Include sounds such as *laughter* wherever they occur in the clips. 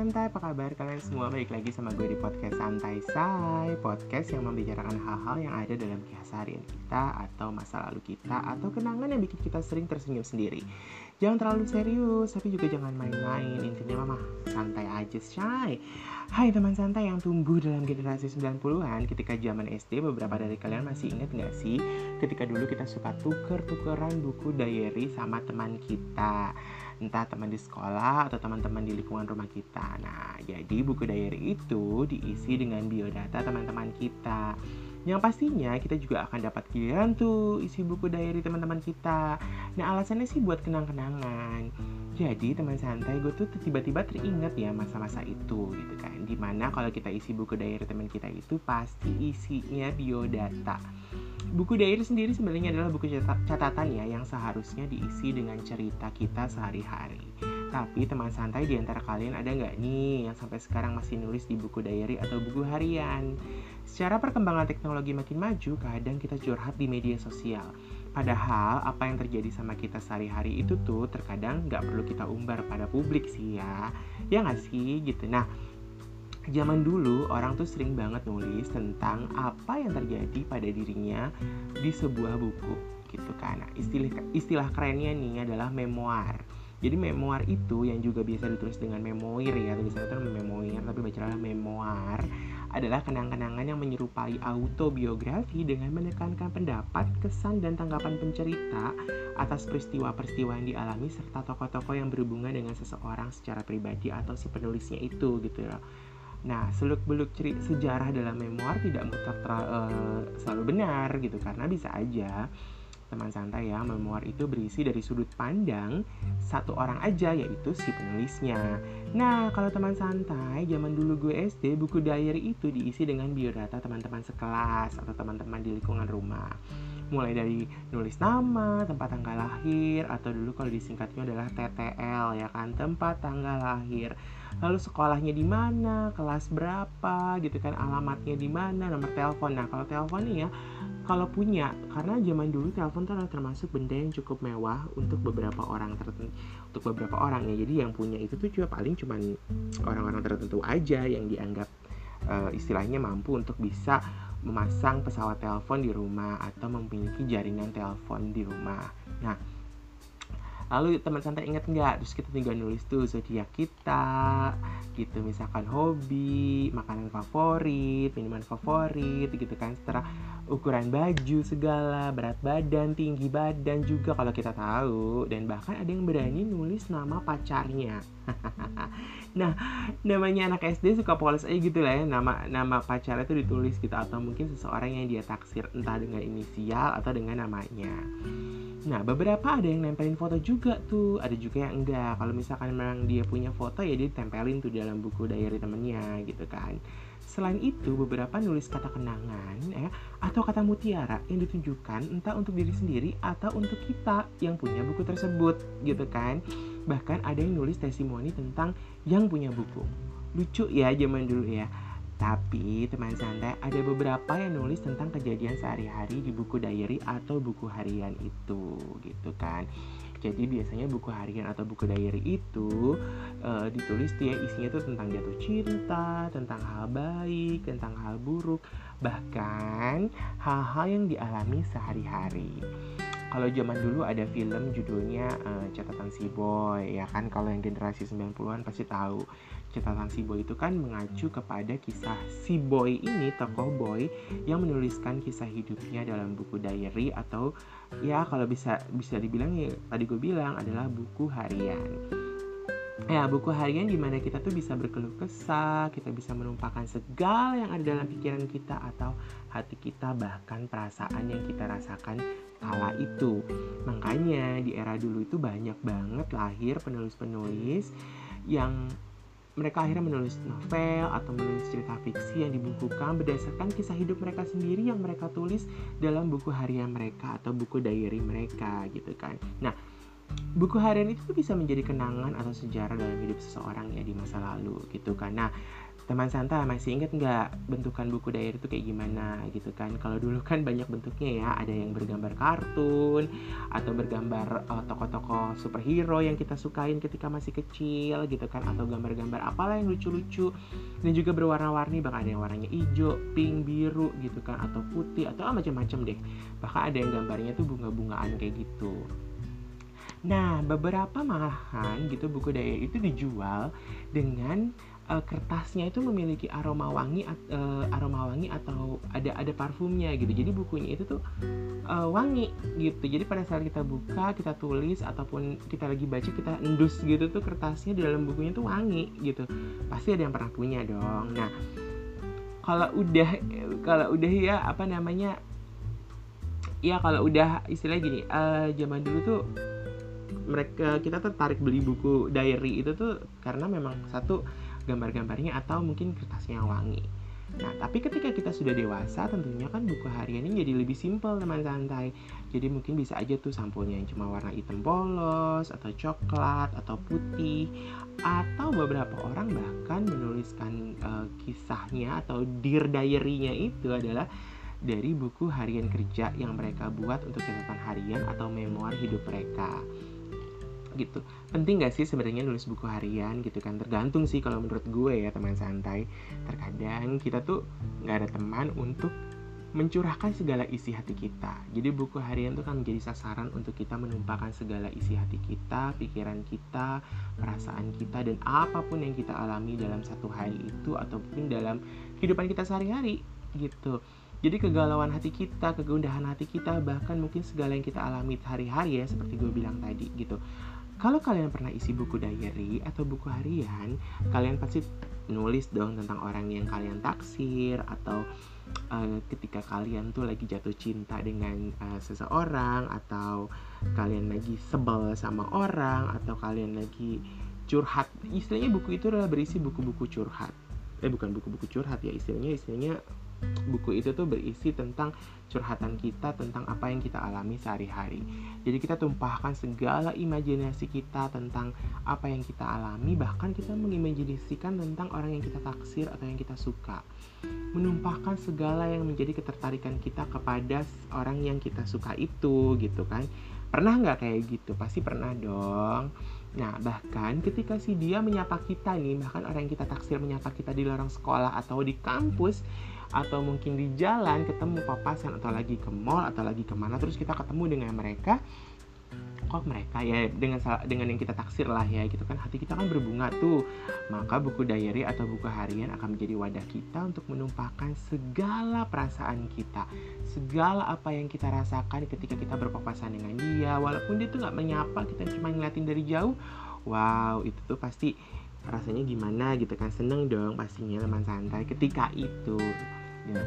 santai, apa kabar kalian semua? Balik lagi sama gue di podcast Santai Say Podcast yang membicarakan hal-hal yang ada dalam keseharian kita Atau masa lalu kita Atau kenangan yang bikin kita sering tersenyum sendiri. Jangan terlalu serius, tapi juga jangan main-main. Intinya mama santai aja, Shay Hai teman santai yang tumbuh dalam generasi 90-an Ketika zaman SD, beberapa dari kalian masih ingat gak sih? Ketika dulu kita suka tuker-tukeran buku diary sama teman kita entah teman di sekolah atau teman-teman di lingkungan rumah kita. Nah, jadi buku diary itu diisi dengan biodata teman-teman kita. Yang pastinya kita juga akan dapat giliran tuh isi buku diary teman-teman kita. Nah, alasannya sih buat kenang-kenangan. Jadi teman santai gue tuh tiba-tiba teringat ya masa-masa itu gitu kan. Di mana kalau kita isi buku diary teman kita itu pasti isinya biodata Buku diary sendiri sebenarnya adalah buku catatan ya yang seharusnya diisi dengan cerita kita sehari-hari. Tapi teman santai di antara kalian ada nggak nih yang sampai sekarang masih nulis di buku diary atau buku harian? Secara perkembangan teknologi makin maju, kadang kita curhat di media sosial. Padahal apa yang terjadi sama kita sehari-hari itu tuh terkadang nggak perlu kita umbar pada publik sih ya. Ya nggak sih gitu. Nah, zaman dulu orang tuh sering banget nulis tentang apa yang terjadi pada dirinya di sebuah buku gitu kan. Nah, istilah istilah kerennya nih adalah memoir. Jadi memoir itu yang juga biasa ditulis dengan memoir ya, tulisannya itu memoir tapi bacalah memoir adalah kenang-kenangan yang menyerupai autobiografi dengan menekankan pendapat, kesan, dan tanggapan pencerita atas peristiwa-peristiwa yang dialami serta tokoh-tokoh yang berhubungan dengan seseorang secara pribadi atau si penulisnya itu gitu ya. Nah, seluk-beluk sejarah dalam memoir tidak mutlak uh, selalu benar gitu karena bisa aja teman santai ya, memoir itu berisi dari sudut pandang satu orang aja yaitu si penulisnya. Nah, kalau teman santai, zaman dulu gue SD, buku diary itu diisi dengan biodata teman-teman sekelas atau teman-teman di lingkungan rumah. Mulai dari nulis nama, tempat tanggal lahir, atau dulu kalau disingkatnya adalah TTL ya kan, tempat tanggal lahir lalu sekolahnya di mana, kelas berapa, gitu kan, alamatnya di mana, nomor telepon. Nah, kalau telepon nih ya, kalau punya, karena zaman dulu telepon itu termasuk benda yang cukup mewah untuk beberapa orang tertentu, untuk beberapa orang ya. Jadi yang punya itu tuh cuma paling cuma orang-orang tertentu aja yang dianggap uh, istilahnya mampu untuk bisa memasang pesawat telepon di rumah atau memiliki jaringan telepon di rumah. Nah, lalu teman santai inget nggak? Terus kita tinggal nulis tuh zodiak kita gitu. Misalkan hobi makanan favorit minuman favorit gitu kan setelah ukuran baju segala berat badan tinggi badan juga kalau kita tahu. Dan bahkan ada yang berani nulis nama pacarnya. *laughs* Nah namanya anak SD suka polos aja gitu lah ya. Nama nama pacarnya itu ditulis gitu. Atau mungkin seseorang yang dia taksir entah dengan inisial atau dengan namanya. Nah, beberapa ada yang nempelin foto juga tuh, ada juga yang enggak. Kalau misalkan memang dia punya foto ya dia tempelin tuh dalam buku diary temennya gitu kan. Selain itu, beberapa nulis kata kenangan ya atau kata mutiara yang ditunjukkan entah untuk diri sendiri atau untuk kita yang punya buku tersebut gitu kan. Bahkan ada yang nulis testimoni tentang yang punya buku. Lucu ya zaman dulu ya tapi teman santai ada beberapa yang nulis tentang kejadian sehari-hari di buku diary atau buku harian itu gitu kan. Jadi biasanya buku harian atau buku diary itu uh, ditulis dia isinya tuh tentang jatuh cinta, tentang hal baik, tentang hal buruk, bahkan hal-hal yang dialami sehari-hari. Kalau zaman dulu ada film judulnya uh, Catatan Si Boy ya kan kalau yang generasi 90-an pasti tahu catatan si boy itu kan mengacu kepada kisah si boy ini tokoh boy yang menuliskan kisah hidupnya dalam buku diary atau ya kalau bisa bisa dibilang ya tadi gue bilang adalah buku harian. Ya buku harian di mana kita tuh bisa berkeluh kesah kita bisa menumpahkan segala yang ada dalam pikiran kita atau hati kita bahkan perasaan yang kita rasakan kala itu. Makanya di era dulu itu banyak banget lahir penulis-penulis yang mereka akhirnya menulis novel atau menulis cerita fiksi yang dibukukan berdasarkan kisah hidup mereka sendiri yang mereka tulis dalam buku harian mereka atau buku diary mereka gitu kan. Nah, buku harian itu bisa menjadi kenangan atau sejarah dalam hidup seseorang ya di masa lalu gitu kan. Nah, teman santai masih inget nggak bentukan buku diary itu kayak gimana gitu kan? Kalau dulu kan banyak bentuknya ya ada yang bergambar kartun atau bergambar uh, tokoh-tokoh superhero yang kita sukain ketika masih kecil gitu kan? Atau gambar-gambar apalah yang lucu-lucu. Dan juga berwarna-warni bahkan ada yang warnanya hijau, pink, biru gitu kan? Atau putih atau ah, macam-macam deh. Bahkan ada yang gambarnya tuh bunga-bungaan kayak gitu Nah, beberapa malahan gitu buku diary itu dijual dengan uh, kertasnya itu memiliki aroma wangi uh, aroma wangi atau ada ada parfumnya gitu. Jadi bukunya itu tuh uh, wangi gitu. Jadi pada saat kita buka kita tulis ataupun kita lagi baca kita endus gitu tuh kertasnya di dalam bukunya tuh wangi gitu. Pasti ada yang pernah punya dong. Nah kalau udah kalau udah ya apa namanya ya kalau udah istilahnya gini uh, zaman dulu tuh mereka kita tertarik beli buku diary itu tuh karena memang satu gambar-gambarnya atau mungkin kertasnya yang wangi. Nah, tapi ketika kita sudah dewasa, tentunya kan buku harian ini jadi lebih simpel teman santai. Jadi mungkin bisa aja tuh sampulnya yang cuma warna hitam polos, atau coklat, atau putih, atau beberapa orang bahkan menuliskan uh, kisahnya atau dear diary-nya itu adalah dari buku harian kerja yang mereka buat untuk catatan harian atau memoir hidup mereka gitu penting gak sih sebenarnya nulis buku harian gitu kan tergantung sih kalau menurut gue ya teman santai terkadang kita tuh nggak ada teman untuk mencurahkan segala isi hati kita. Jadi buku harian itu kan menjadi sasaran untuk kita menumpahkan segala isi hati kita, pikiran kita, perasaan kita dan apa pun yang kita alami dalam satu hari itu ataupun dalam kehidupan kita sehari-hari gitu. Jadi kegalauan hati kita, kegundahan hati kita, bahkan mungkin segala yang kita alami sehari-hari ya seperti gue bilang tadi gitu. Kalau kalian pernah isi buku diary atau buku harian, kalian pasti nulis dong tentang orang yang kalian taksir atau uh, ketika kalian tuh lagi jatuh cinta dengan uh, seseorang atau kalian lagi sebel sama orang atau kalian lagi curhat. Istilahnya buku itu adalah berisi buku-buku curhat. Eh bukan buku-buku curhat ya, istilahnya istilahnya buku itu tuh berisi tentang curhatan kita tentang apa yang kita alami sehari-hari. Jadi kita tumpahkan segala imajinasi kita tentang apa yang kita alami, bahkan kita mengimajinasikan tentang orang yang kita taksir atau yang kita suka. Menumpahkan segala yang menjadi ketertarikan kita kepada orang yang kita suka itu gitu kan. Pernah nggak kayak gitu? Pasti pernah dong. Nah, bahkan ketika si dia menyapa kita nih, bahkan orang yang kita taksir menyapa kita di lorong sekolah atau di kampus, atau mungkin di jalan ketemu papasan atau lagi ke mall atau lagi ke mana terus kita ketemu dengan mereka kok mereka ya dengan dengan yang kita taksir lah ya gitu kan. Hati kita kan berbunga tuh. Maka buku diary atau buku harian akan menjadi wadah kita untuk menumpahkan segala perasaan kita. Segala apa yang kita rasakan ketika kita berpapasan dengan dia. Walaupun dia tuh nggak menyapa kita cuma ngeliatin dari jauh. Wow itu tuh pasti rasanya gimana gitu kan. Seneng dong pastinya teman santai. Ketika itu Nah,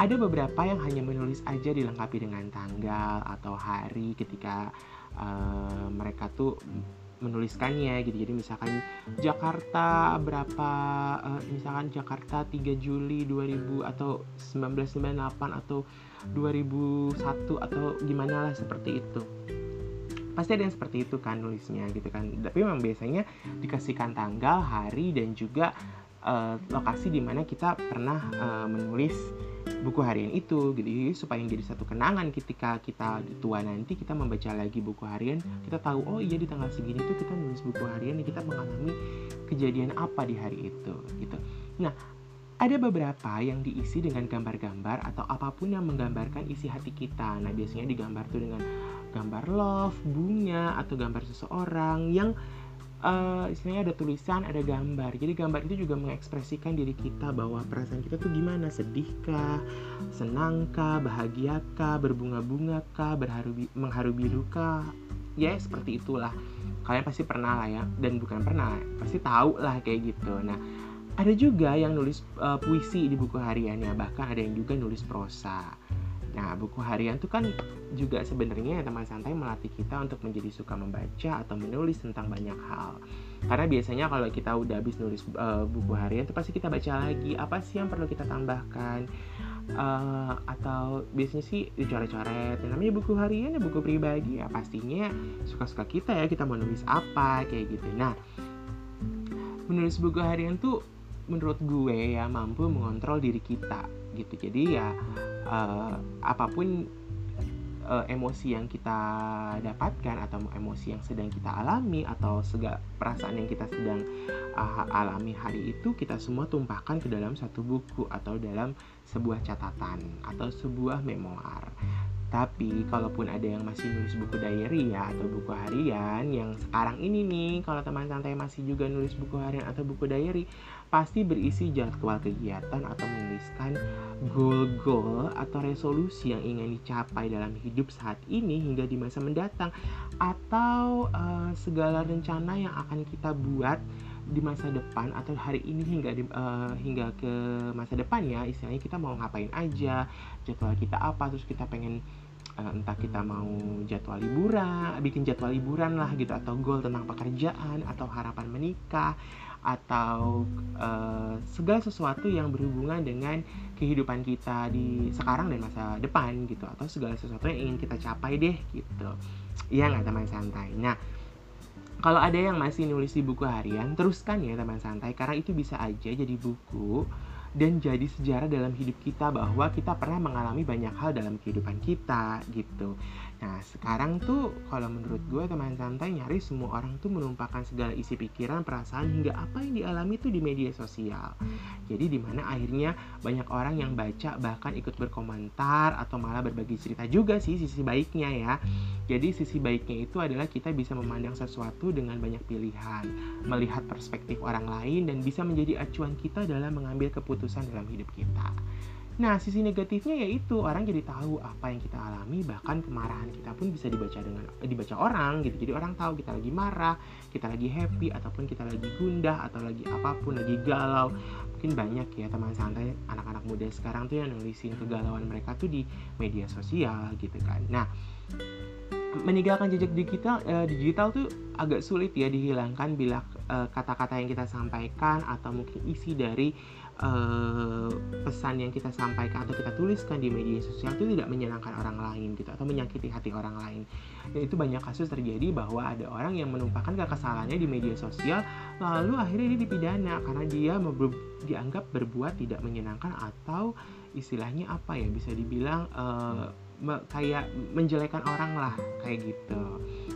ada beberapa yang hanya menulis aja dilengkapi dengan tanggal atau hari ketika uh, mereka tuh menuliskannya gitu. Jadi misalkan Jakarta berapa uh, misalkan Jakarta 3 Juli 2000 atau 1998 atau 2001 atau gimana lah seperti itu pasti ada yang seperti itu kan nulisnya gitu kan tapi memang biasanya dikasihkan tanggal hari dan juga uh, lokasi di mana kita pernah uh, menulis buku harian itu gitu supaya jadi satu kenangan ketika kita tua nanti kita membaca lagi buku harian kita tahu oh iya di tanggal segini tuh kita nulis buku harian dan kita mengalami kejadian apa di hari itu gitu nah ada beberapa yang diisi dengan gambar-gambar atau apa pun yang menggambarkan isi hati kita. Nah, biasanya digambar tuh dengan gambar love, bunga, atau gambar seseorang yang uh, istilahnya ada tulisan, ada gambar. Jadi gambar itu juga mengekspresikan diri kita bahwa perasaan kita tuh gimana, sedihkah, senangkah, bahagiakah, berbunga-bungakah, berharu mengharu birukah. Ya, seperti itulah. Kalian pasti pernah lah ya, dan bukan pernah, pasti tahu lah kayak gitu. Nah, ada juga yang nulis uh, puisi di buku hariannya, bahkan ada yang juga nulis prosa. Nah, buku harian itu kan juga sebenarnya ya teman santai melatih kita untuk menjadi suka membaca atau menulis tentang banyak hal. Karena biasanya kalau kita udah habis nulis uh, buku harian itu pasti kita baca lagi apa sih yang perlu kita tambahkan. Uh, atau biasanya sih dicoret-coret namanya buku harian ya buku pribadi ya pastinya suka-suka kita ya kita mau nulis apa kayak gitu nah menulis buku harian tuh menurut gue ya mampu mengontrol diri kita gitu jadi ya uh, apa pun uh, emosi yang kita dapatkan atau emosi yang sedang kita alami atau segala perasaan yang kita sedang uh, alami hari itu kita semua tumpahkan ke dalam satu buku atau dalam sebuah catatan atau sebuah memoir. Tapi kalaupun ada yang masih nulis buku diary ya atau buku harian yang sekarang ini nih kalau teman santai masih juga nulis buku harian atau buku diary pasti berisi jadwal kegiatan atau menuliskan goal-goal atau resolusi yang ingin dicapai dalam hidup saat ini hingga di masa mendatang. Atau uh, segala rencana yang akan kita buat di masa depan atau hari ini hingga di, uh, hingga ke masa depan ya istilahnya kita mau ngapain aja jadwal kita apa terus kita pengen uh, entah kita mau jadwal liburan bikin jadwal liburan lah gitu atau goal tentang pekerjaan atau harapan menikah atau uh, segala sesuatu yang berhubungan dengan kehidupan kita di sekarang dan masa depan gitu atau segala sesuatu yang ingin kita capai deh gitu. Iya nggak teman santai? Nah kalau ada yang masih nulis di buku harian teruskan ya teman santai karena itu bisa aja jadi buku dan jadi sejarah dalam hidup kita bahwa kita pernah mengalami banyak hal dalam kehidupan kita gitu. Nah sekarang tuh kalau menurut gue teman santai nyaris semua orang tuh menumpahkan segala isi pikiran, perasaan hingga apa yang dialami tuh di media sosial. Jadi di mana akhirnya banyak orang yang baca bahkan ikut berkomentar atau malah berbagi cerita juga sih sisi baiknya ya. Jadi sisi baiknya itu adalah kita bisa memandang sesuatu dengan banyak pilihan, melihat perspektif orang lain dan bisa menjadi acuan kita dalam mengambil keputusan dalam hidup kita. Nah, sisi negatifnya yaitu orang jadi tahu apa yang kita alami, bahkan kemarahan kita pun bisa dibaca dengan dibaca orang gitu. Jadi orang tahu kita lagi marah, kita lagi happy ataupun kita lagi gundah atau lagi apa pun, lagi galau. Mungkin banyak ya teman santai anak-anak muda sekarang tuh yang nulisin kegalauan mereka tuh di media sosial gitu kan. Nah, meninggalkan jejak digital uh, digital tuh agak sulit ya dihilangkan bila eh, kata-kata uh, yang kita sampaikan atau mungkin isi dari uh, pesan yang kita sampaikan atau kita tuliskan di media sosial itu tidak menyenangkan orang lain gitu atau menyakiti hati orang lain. Dan itu banyak kasus terjadi bahwa ada orang yang menumpahkan kesalahannya di media sosial lalu akhirnya dia dipidana karena dia dianggap berbuat tidak menyenangkan atau istilahnya apa ya bisa dibilang uh, kayak menjelekan orang lah kayak gitu.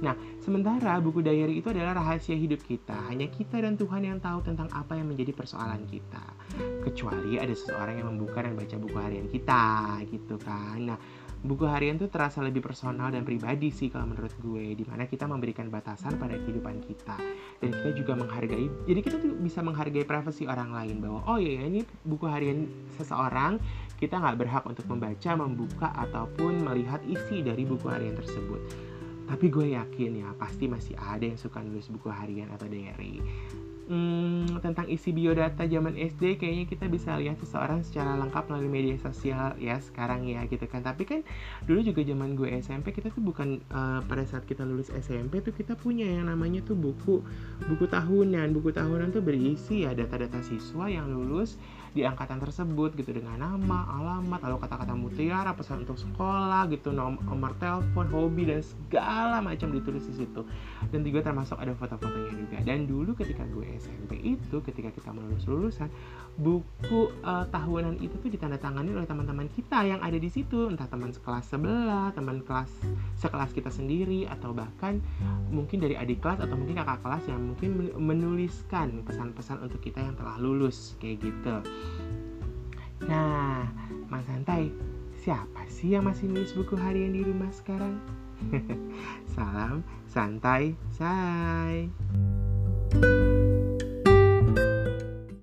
Nah, sementara buku diary itu adalah rahasia hidup kita. Hanya kita dan Tuhan yang tahu tentang apa yang menjadi persoalan kita. Kecuali ada seseorang yang membuka dan baca buku harian kita gitu kan. Nah, buku harian tuh terasa lebih personal dan pribadi sih kalau menurut gue di mana kita memberikan batasan pada kehidupan kita dan kita juga menghargai jadi kita tuh bisa menghargai privasi orang lain bahwa oh iya ini buku harian seseorang kita nggak berhak untuk membaca, membuka, ataupun melihat isi dari buku harian tersebut. Tapi gue yakin ya, pasti masih ada yang suka nulis buku harian atau diary. Hmm, tentang isi biodata zaman SD kayaknya kita bisa lihat seseorang secara lengkap melalui media sosial ya sekarang ya gitu kan. Tapi kan dulu juga zaman gue SMP kita tuh bukan uh, pada saat kita lulus SMP tuh kita punya yang namanya tuh buku buku tahunan. Buku tahunan tuh berisi ya data-data siswa yang lulus di angkatan tersebut gitu dengan nama, alamat, lalu kata-kata mutiara, pesan untuk sekolah gitu, nomor telepon, hobi dan segala macam ditulis di situ. Dan juga termasuk ada foto-fotonya juga. Dan dulu ketika gue SMP itu ketika kita melulus lulusan buku uh, tahunan itu tuh ditandatangani oleh teman-teman kita yang ada di situ entah teman sekelas sebelah, teman kelas sekelas kita sendiri atau bahkan mungkin dari adik kelas atau mungkin kakak kelas yang mungkin menuliskan pesan-pesan untuk kita yang telah lulus kayak gitu. Nah, Mas Santai, siapa sih yang masih nulis buku harian di rumah sekarang? *laughs* Salam santai, say.